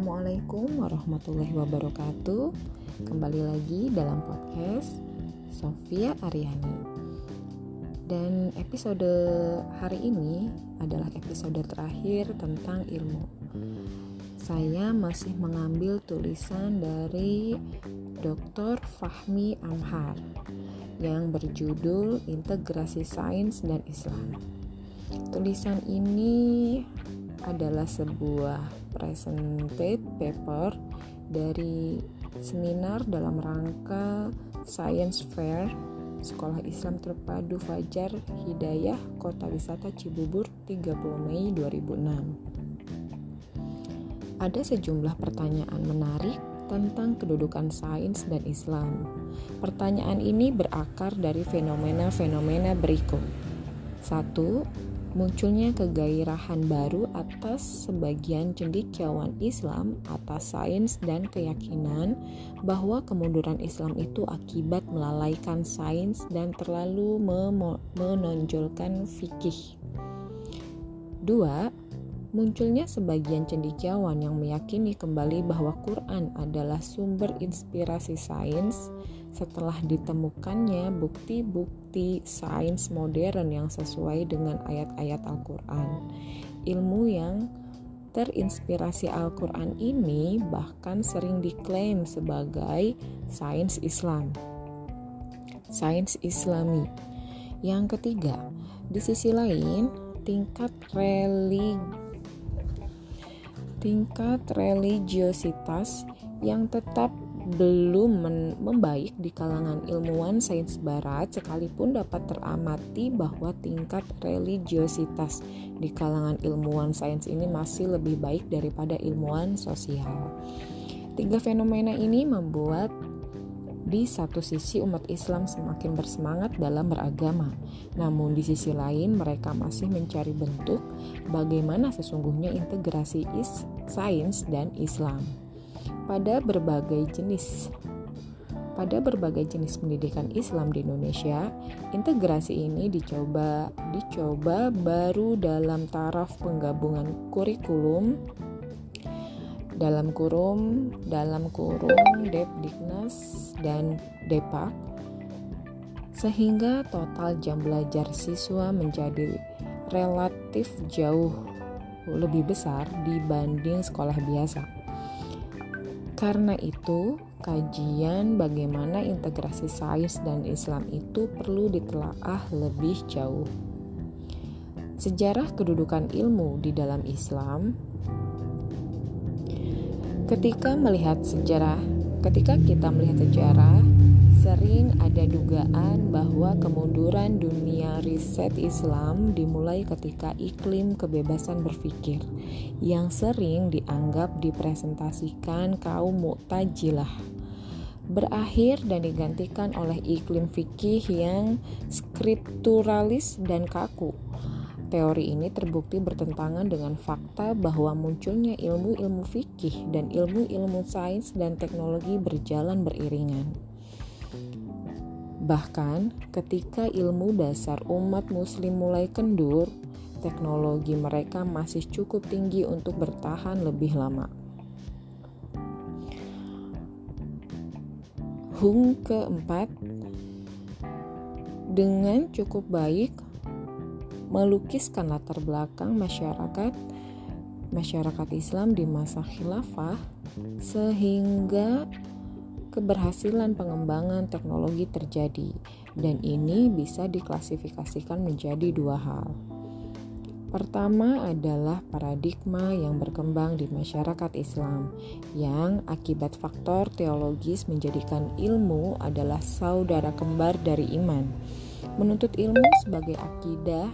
Assalamualaikum warahmatullahi wabarakatuh. Kembali lagi dalam podcast Sofia Aryani. Dan episode hari ini adalah episode terakhir tentang ilmu. Saya masih mengambil tulisan dari Dr. Fahmi Amhar yang berjudul Integrasi Sains dan Islam. Tulisan ini adalah sebuah presented paper dari seminar dalam rangka Science Fair Sekolah Islam Terpadu Fajar Hidayah Kota Wisata Cibubur 30 Mei 2006 Ada sejumlah pertanyaan menarik tentang kedudukan sains dan Islam. Pertanyaan ini berakar dari fenomena-fenomena berikut. 1 munculnya kegairahan baru atas sebagian cendekiawan Islam atas sains dan keyakinan bahwa kemunduran Islam itu akibat melalaikan sains dan terlalu menonjolkan fikih. Dua, munculnya sebagian cendekiawan yang meyakini kembali bahwa Quran adalah sumber inspirasi sains setelah ditemukannya bukti-bukti sains modern yang sesuai dengan ayat-ayat Al-Quran. Ilmu yang terinspirasi Al-Quran ini bahkan sering diklaim sebagai sains Islam. Sains Islami. Yang ketiga, di sisi lain, tingkat religi tingkat religiositas yang tetap belum membaik di kalangan ilmuwan sains barat sekalipun dapat teramati bahwa tingkat religiositas di kalangan ilmuwan sains ini masih lebih baik daripada ilmuwan sosial. Tiga fenomena ini membuat di satu sisi umat Islam semakin bersemangat dalam beragama, namun di sisi lain mereka masih mencari bentuk bagaimana sesungguhnya integrasi is, sains dan Islam. Pada berbagai jenis pada berbagai jenis pendidikan Islam di Indonesia, integrasi ini dicoba dicoba baru dalam taraf penggabungan kurikulum dalam kurung dalam kurung Depdiknas dan Depak sehingga total jam belajar siswa menjadi relatif jauh lebih besar dibanding sekolah biasa. Karena itu, kajian bagaimana integrasi sains dan Islam itu perlu ditelaah lebih jauh. Sejarah kedudukan ilmu di dalam Islam Ketika melihat sejarah, ketika kita melihat sejarah, Sering ada dugaan bahwa kemunduran dunia riset Islam dimulai ketika iklim kebebasan berpikir yang sering dianggap dipresentasikan kaum Mu'tajilah berakhir dan digantikan oleh iklim fikih yang skripturalis dan kaku. Teori ini terbukti bertentangan dengan fakta bahwa munculnya ilmu-ilmu fikih dan ilmu-ilmu sains dan teknologi berjalan beriringan. Bahkan, ketika ilmu dasar umat Muslim mulai kendur, teknologi mereka masih cukup tinggi untuk bertahan lebih lama. Hung keempat, dengan cukup baik melukiskan latar belakang masyarakat masyarakat Islam di masa khilafah sehingga keberhasilan pengembangan teknologi terjadi, dan ini bisa diklasifikasikan menjadi dua hal. Pertama adalah paradigma yang berkembang di masyarakat Islam, yang akibat faktor teologis menjadikan ilmu adalah saudara kembar dari iman. Menuntut ilmu sebagai akidah,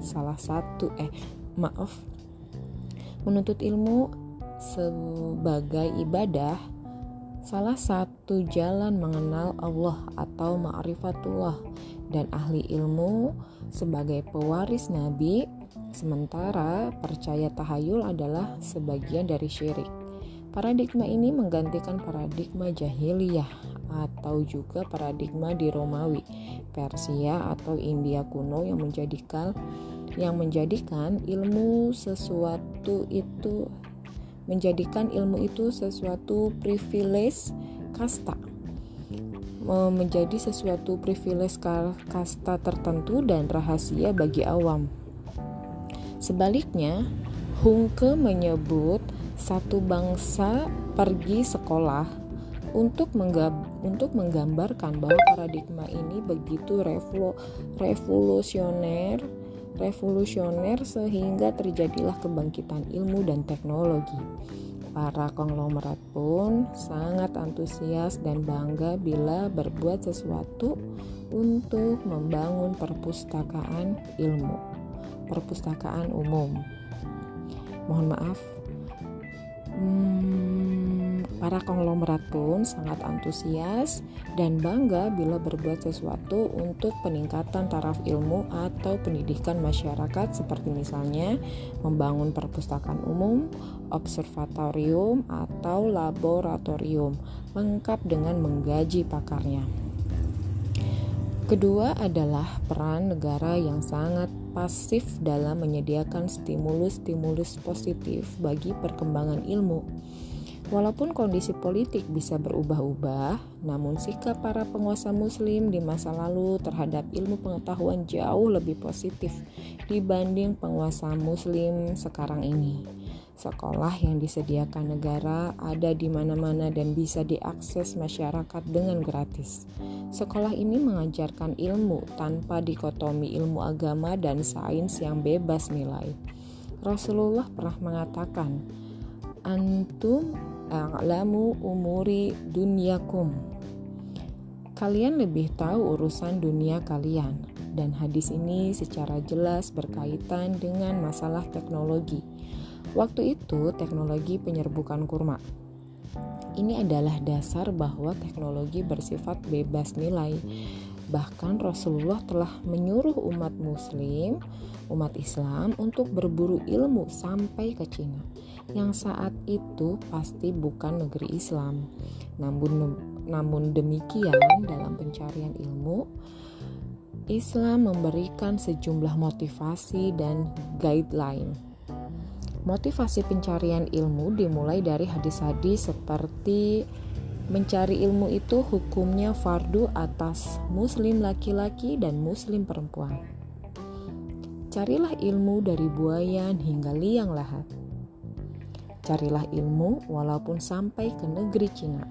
salah satu eh maaf, menuntut ilmu sebagai ibadah salah satu jalan mengenal Allah atau ma'rifatullah dan ahli ilmu sebagai pewaris nabi sementara percaya tahayul adalah sebagian dari syirik. Paradigma ini menggantikan paradigma jahiliyah atau juga paradigma di Romawi, Persia atau India kuno yang menjadikan yang menjadikan ilmu sesuatu itu menjadikan ilmu itu sesuatu privilege kasta menjadi sesuatu privilege kasta tertentu dan rahasia bagi awam. Sebaliknya, Hungke menyebut satu bangsa pergi sekolah untuk untuk menggambarkan bahwa paradigma ini begitu revolu, revolusioner revolusioner sehingga terjadilah kebangkitan ilmu dan teknologi. Para konglomerat pun sangat antusias dan bangga bila berbuat sesuatu untuk membangun perpustakaan ilmu, perpustakaan umum. Mohon maaf, hmm, para konglomerat pun sangat antusias dan bangga bila berbuat sesuatu untuk peningkatan taraf ilmu atau pendidikan masyarakat seperti misalnya membangun perpustakaan umum, observatorium, atau laboratorium lengkap dengan menggaji pakarnya. Kedua adalah peran negara yang sangat pasif dalam menyediakan stimulus-stimulus positif bagi perkembangan ilmu. Walaupun kondisi politik bisa berubah-ubah, namun sikap para penguasa Muslim di masa lalu terhadap ilmu pengetahuan jauh lebih positif dibanding penguasa Muslim sekarang ini. Sekolah yang disediakan negara ada di mana-mana dan bisa diakses masyarakat dengan gratis. Sekolah ini mengajarkan ilmu tanpa dikotomi ilmu agama dan sains yang bebas nilai. Rasulullah pernah mengatakan, "Antum a'lamu umuri dunyakum." Kalian lebih tahu urusan dunia kalian, dan hadis ini secara jelas berkaitan dengan masalah teknologi Waktu itu, teknologi penyerbukan kurma. Ini adalah dasar bahwa teknologi bersifat bebas nilai. Bahkan Rasulullah telah menyuruh umat muslim, umat Islam untuk berburu ilmu sampai ke Cina. Yang saat itu pasti bukan negeri Islam. Namun namun demikian dalam pencarian ilmu Islam memberikan sejumlah motivasi dan guideline Motivasi pencarian ilmu dimulai dari hadis-hadis seperti mencari ilmu itu hukumnya fardu atas muslim laki-laki dan muslim perempuan. Carilah ilmu dari buayan hingga liang lahat. Carilah ilmu walaupun sampai ke negeri Cina.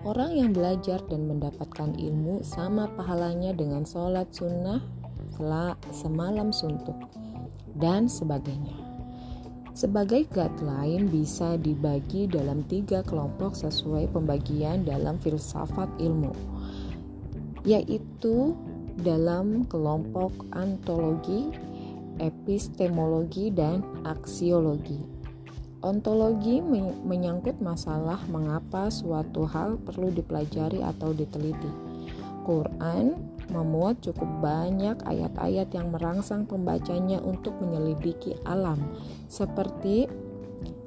Orang yang belajar dan mendapatkan ilmu sama pahalanya dengan sholat sunnah semalam suntuk dan sebagainya. Sebagai guideline bisa dibagi dalam tiga kelompok sesuai pembagian dalam filsafat ilmu, yaitu dalam kelompok antologi, epistemologi, dan aksiologi. Ontologi menyangkut masalah mengapa suatu hal perlu dipelajari atau diteliti. Quran memuat cukup banyak ayat-ayat yang merangsang pembacanya untuk menyelidiki alam, seperti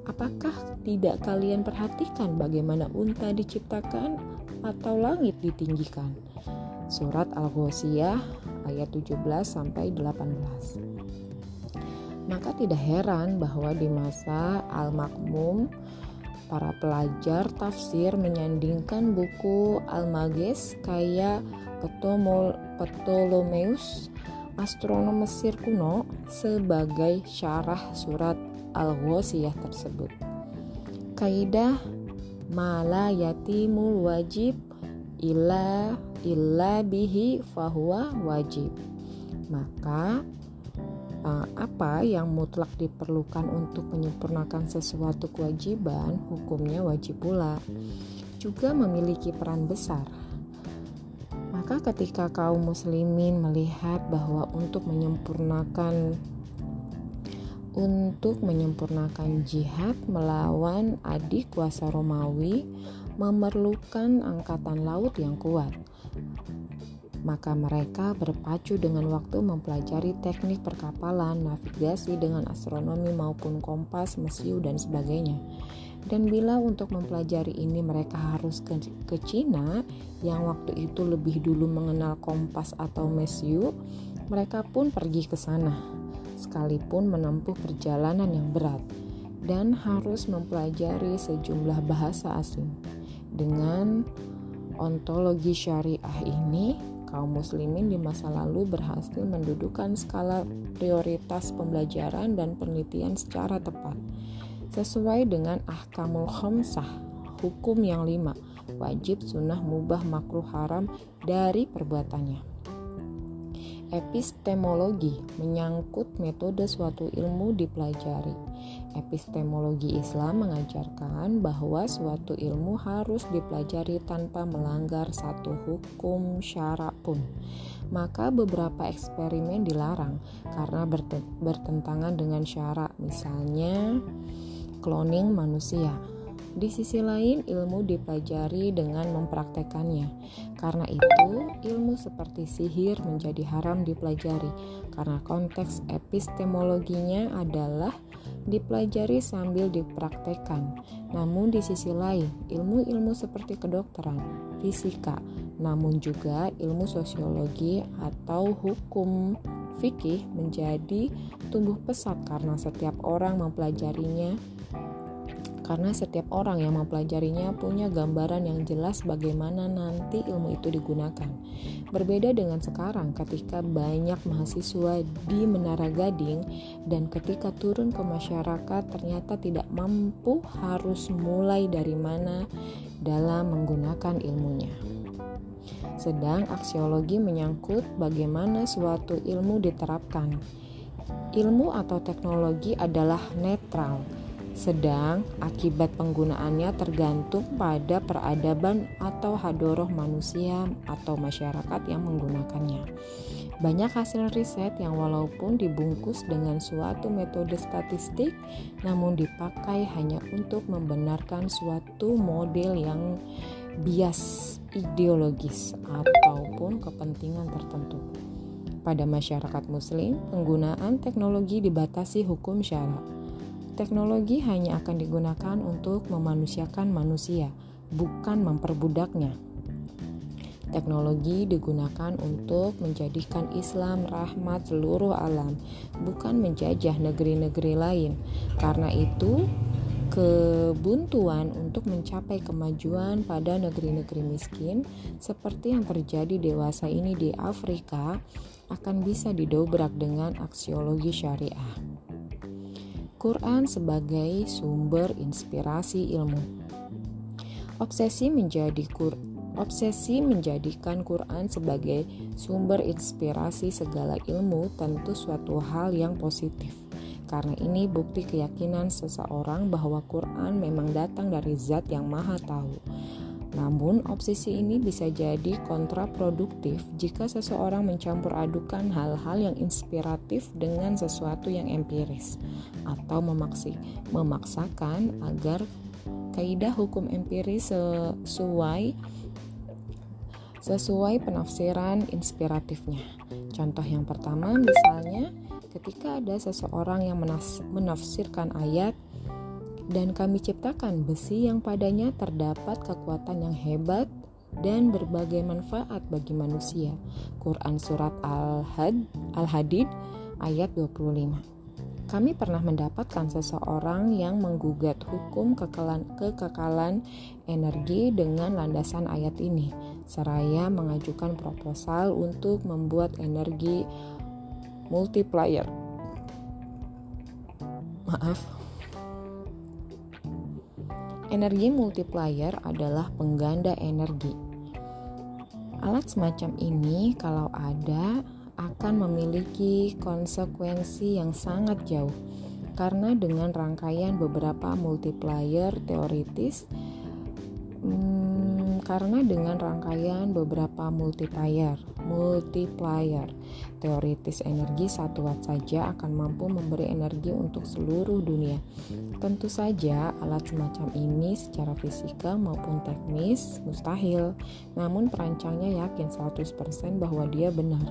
apakah tidak kalian perhatikan bagaimana unta diciptakan atau langit ditinggikan? Surat Al-Ghasyiyah ayat 17 sampai 18. Maka tidak heran bahwa di masa Al-Makmum para pelajar tafsir menyandingkan buku Al-Mages kayak Ptolomeus, astronom Mesir kuno, sebagai syarah surat Al-Ghosiyah tersebut. Kaidah mala yatimul wajib illa illa bihi fahuwa wajib. Maka uh, apa yang mutlak diperlukan untuk menyempurnakan sesuatu kewajiban, hukumnya wajib pula. Juga memiliki peran besar maka ketika kaum muslimin melihat bahwa untuk menyempurnakan untuk menyempurnakan jihad melawan adik kuasa Romawi memerlukan angkatan laut yang kuat. Maka mereka berpacu dengan waktu mempelajari teknik perkapalan, navigasi dengan astronomi maupun kompas, mesiu dan sebagainya. Dan bila untuk mempelajari ini mereka harus ke, ke Cina yang waktu itu lebih dulu mengenal kompas atau mesiu, mereka pun pergi ke sana sekalipun menempuh perjalanan yang berat. dan harus mempelajari sejumlah bahasa asing. Dengan ontologi syariah ini, kaum muslimin di masa lalu berhasil mendudukan skala prioritas pembelajaran dan penelitian secara tepat. Sesuai dengan ahkamul khamsah, hukum yang lima, wajib sunnah mubah makruh haram dari perbuatannya. Epistemologi menyangkut metode suatu ilmu dipelajari. Epistemologi Islam mengajarkan bahwa suatu ilmu harus dipelajari tanpa melanggar satu hukum syarak pun. Maka beberapa eksperimen dilarang karena bertentangan dengan syarak, misalnya cloning manusia. Di sisi lain, ilmu dipelajari dengan mempraktekannya. Karena itu, ilmu seperti sihir menjadi haram dipelajari karena konteks epistemologinya adalah dipelajari sambil dipraktekkan. Namun di sisi lain, ilmu-ilmu seperti kedokteran, fisika, namun juga ilmu sosiologi atau hukum fikih menjadi tumbuh pesat karena setiap orang mempelajarinya karena setiap orang yang mempelajarinya punya gambaran yang jelas bagaimana nanti ilmu itu digunakan. Berbeda dengan sekarang ketika banyak mahasiswa di Menara Gading dan ketika turun ke masyarakat ternyata tidak mampu harus mulai dari mana dalam menggunakan ilmunya. Sedang aksiologi menyangkut bagaimana suatu ilmu diterapkan. Ilmu atau teknologi adalah netral sedang akibat penggunaannya tergantung pada peradaban atau hadoroh manusia atau masyarakat yang menggunakannya. Banyak hasil riset yang walaupun dibungkus dengan suatu metode statistik, namun dipakai hanya untuk membenarkan suatu model yang bias ideologis ataupun kepentingan tertentu. Pada masyarakat Muslim, penggunaan teknologi dibatasi hukum syarak Teknologi hanya akan digunakan untuk memanusiakan manusia, bukan memperbudaknya. Teknologi digunakan untuk menjadikan Islam rahmat seluruh alam, bukan menjajah negeri-negeri lain. Karena itu, kebuntuan untuk mencapai kemajuan pada negeri-negeri miskin, seperti yang terjadi dewasa ini di Afrika, akan bisa didobrak dengan aksiologi syariah. Quran sebagai sumber inspirasi ilmu. Obsesi menjadi Obsesi menjadikan Quran sebagai sumber inspirasi segala ilmu tentu suatu hal yang positif. Karena ini bukti keyakinan seseorang bahwa Quran memang datang dari zat yang maha tahu. Namun, obsesi ini bisa jadi kontraproduktif jika seseorang mencampur adukan hal-hal yang inspiratif dengan sesuatu yang empiris atau memaksi, memaksakan agar kaidah hukum empiris sesuai sesuai penafsiran inspiratifnya. Contoh yang pertama misalnya ketika ada seseorang yang menafsirkan ayat dan kami ciptakan besi yang padanya terdapat kekuatan yang hebat dan berbagai manfaat bagi manusia. Quran Surat Al-Hadid ayat 25 kami pernah mendapatkan seseorang yang menggugat hukum kekekalan, kekekalan energi dengan landasan ayat ini, seraya mengajukan proposal untuk membuat energi multiplier. Maaf, Energi multiplier adalah pengganda energi. Alat semacam ini, kalau ada, akan memiliki konsekuensi yang sangat jauh, karena dengan rangkaian beberapa multiplier teoritis. Hmm, karena dengan rangkaian beberapa multiplier, multiplier teoritis energi satu watt saja akan mampu memberi energi untuk seluruh dunia. Tentu saja alat semacam ini secara fisika maupun teknis mustahil, namun perancangnya yakin 100% bahwa dia benar.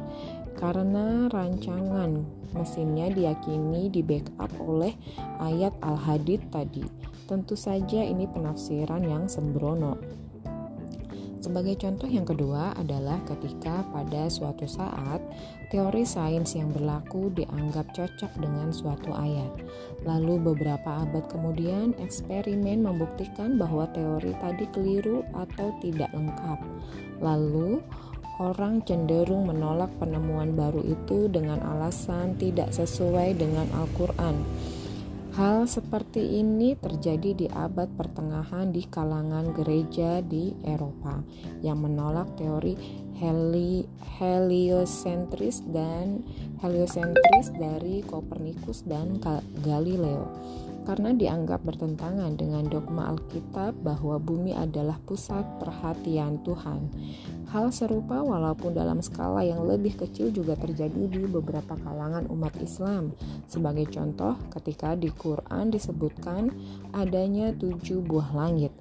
Karena rancangan mesinnya diyakini di backup oleh ayat Al-Hadid tadi. Tentu saja ini penafsiran yang sembrono. Sebagai contoh yang kedua adalah ketika pada suatu saat teori sains yang berlaku dianggap cocok dengan suatu ayat. Lalu beberapa abad kemudian eksperimen membuktikan bahwa teori tadi keliru atau tidak lengkap. Lalu orang cenderung menolak penemuan baru itu dengan alasan tidak sesuai dengan Al-Qur'an Hal seperti ini terjadi di abad pertengahan di kalangan gereja di Eropa yang menolak teori heli heliosentris dan heliosentris dari Kopernikus dan Galileo karena dianggap bertentangan dengan dogma Alkitab bahwa bumi adalah pusat perhatian Tuhan. Hal serupa walaupun dalam skala yang lebih kecil juga terjadi di beberapa kalangan umat Islam. Sebagai contoh, ketika di Quran disebutkan adanya tujuh buah langit.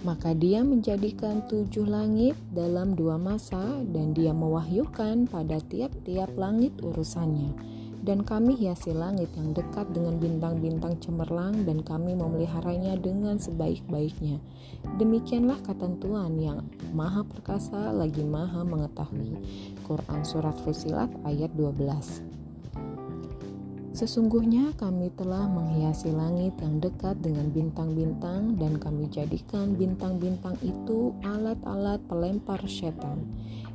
Maka dia menjadikan tujuh langit dalam dua masa dan dia mewahyukan pada tiap-tiap langit urusannya dan kami hiasi langit yang dekat dengan bintang-bintang cemerlang dan kami memeliharanya dengan sebaik-baiknya. Demikianlah ketentuan yang maha perkasa lagi maha mengetahui. Quran Surat Fusilat ayat 12 Sesungguhnya kami telah menghiasi langit yang dekat dengan bintang-bintang dan kami jadikan bintang-bintang itu alat-alat pelempar setan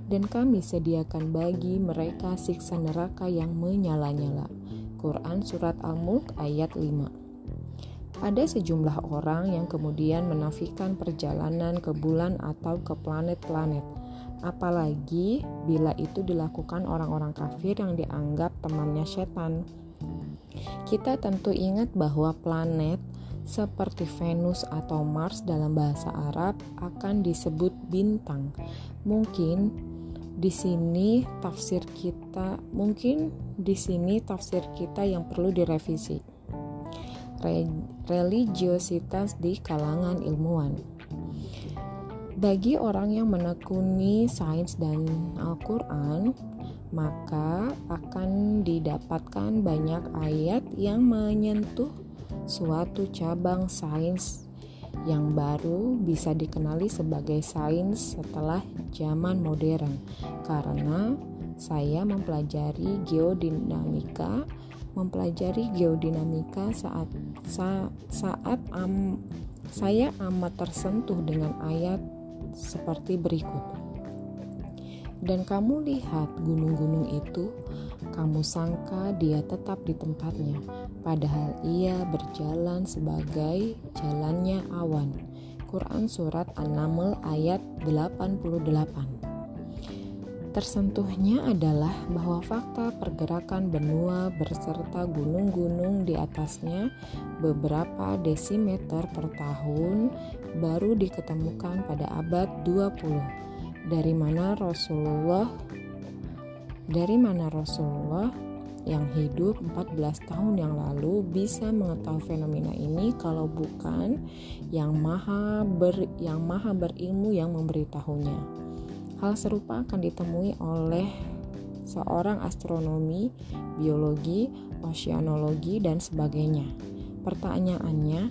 dan kami sediakan bagi mereka siksa neraka yang menyala-nyala. Quran Surat Al-Mulk ayat 5 Ada sejumlah orang yang kemudian menafikan perjalanan ke bulan atau ke planet-planet, apalagi bila itu dilakukan orang-orang kafir yang dianggap temannya setan. Kita tentu ingat bahwa planet seperti Venus atau Mars dalam bahasa Arab akan disebut bintang. Mungkin di sini tafsir kita mungkin di sini tafsir kita yang perlu direvisi. Re religiositas di kalangan ilmuwan. Bagi orang yang menekuni sains dan Al-Qur'an, maka akan didapatkan banyak ayat yang menyentuh suatu cabang sains yang baru bisa dikenali sebagai sains setelah zaman modern. Karena saya mempelajari geodinamika mempelajari geodinamika saat saat, am, saya amat tersentuh dengan ayat seperti berikut. Dan kamu lihat gunung-gunung itu kamu sangka dia tetap di tempatnya, padahal ia berjalan sebagai jalannya awan. Quran Surat An-Naml ayat 88 Tersentuhnya adalah bahwa fakta pergerakan benua berserta gunung-gunung di atasnya beberapa desimeter per tahun baru diketemukan pada abad 20. Dari mana Rasulullah dari mana Rasulullah yang hidup 14 tahun yang lalu bisa mengetahui fenomena ini kalau bukan yang maha ber, yang maha berilmu yang memberitahunya. Hal serupa akan ditemui oleh seorang astronomi, biologi, oceanologi dan sebagainya. Pertanyaannya,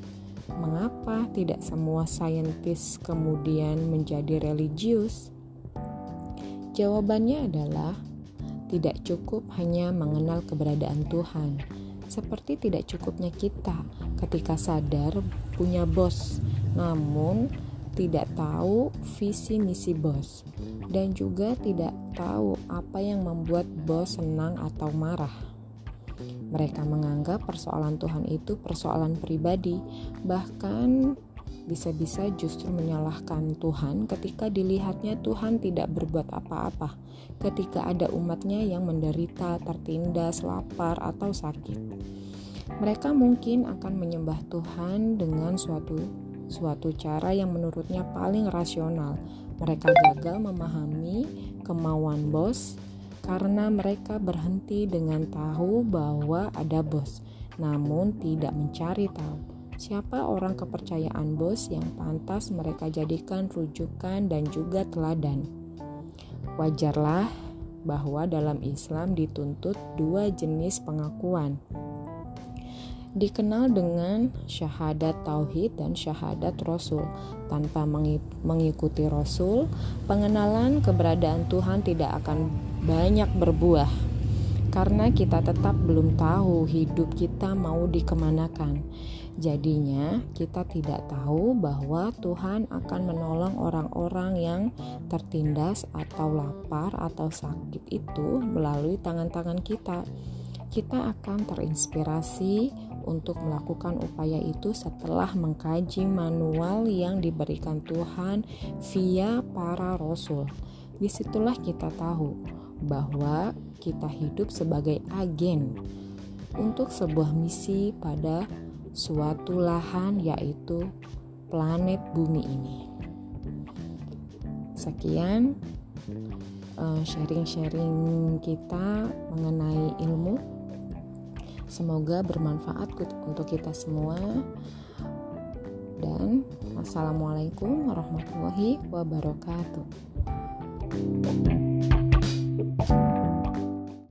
mengapa tidak semua saintis kemudian menjadi religius? Jawabannya adalah tidak cukup hanya mengenal keberadaan Tuhan, seperti tidak cukupnya kita ketika sadar punya bos, namun tidak tahu visi misi bos, dan juga tidak tahu apa yang membuat bos senang atau marah. Mereka menganggap persoalan Tuhan itu persoalan pribadi, bahkan bisa-bisa justru menyalahkan Tuhan ketika dilihatnya Tuhan tidak berbuat apa-apa, ketika ada umatnya yang menderita, tertindas, lapar, atau sakit. Mereka mungkin akan menyembah Tuhan dengan suatu suatu cara yang menurutnya paling rasional. Mereka gagal memahami kemauan bos karena mereka berhenti dengan tahu bahwa ada bos, namun tidak mencari tahu Siapa orang kepercayaan bos yang pantas mereka jadikan rujukan dan juga teladan? Wajarlah bahwa dalam Islam dituntut dua jenis pengakuan. dikenal dengan syahadat tauhid dan syahadat rasul. Tanpa mengikuti rasul, pengenalan keberadaan Tuhan tidak akan banyak berbuah karena kita tetap belum tahu hidup kita mau dikemanakan. Jadinya, kita tidak tahu bahwa Tuhan akan menolong orang-orang yang tertindas atau lapar atau sakit itu melalui tangan-tangan kita. Kita akan terinspirasi untuk melakukan upaya itu setelah mengkaji manual yang diberikan Tuhan via para rasul. Di situlah kita tahu bahwa kita hidup sebagai agen untuk sebuah misi pada suatu lahan yaitu planet bumi ini. Sekian eh, sharing-sharing kita mengenai ilmu. Semoga bermanfaat untuk kita semua. Dan assalamualaikum warahmatullahi wabarakatuh.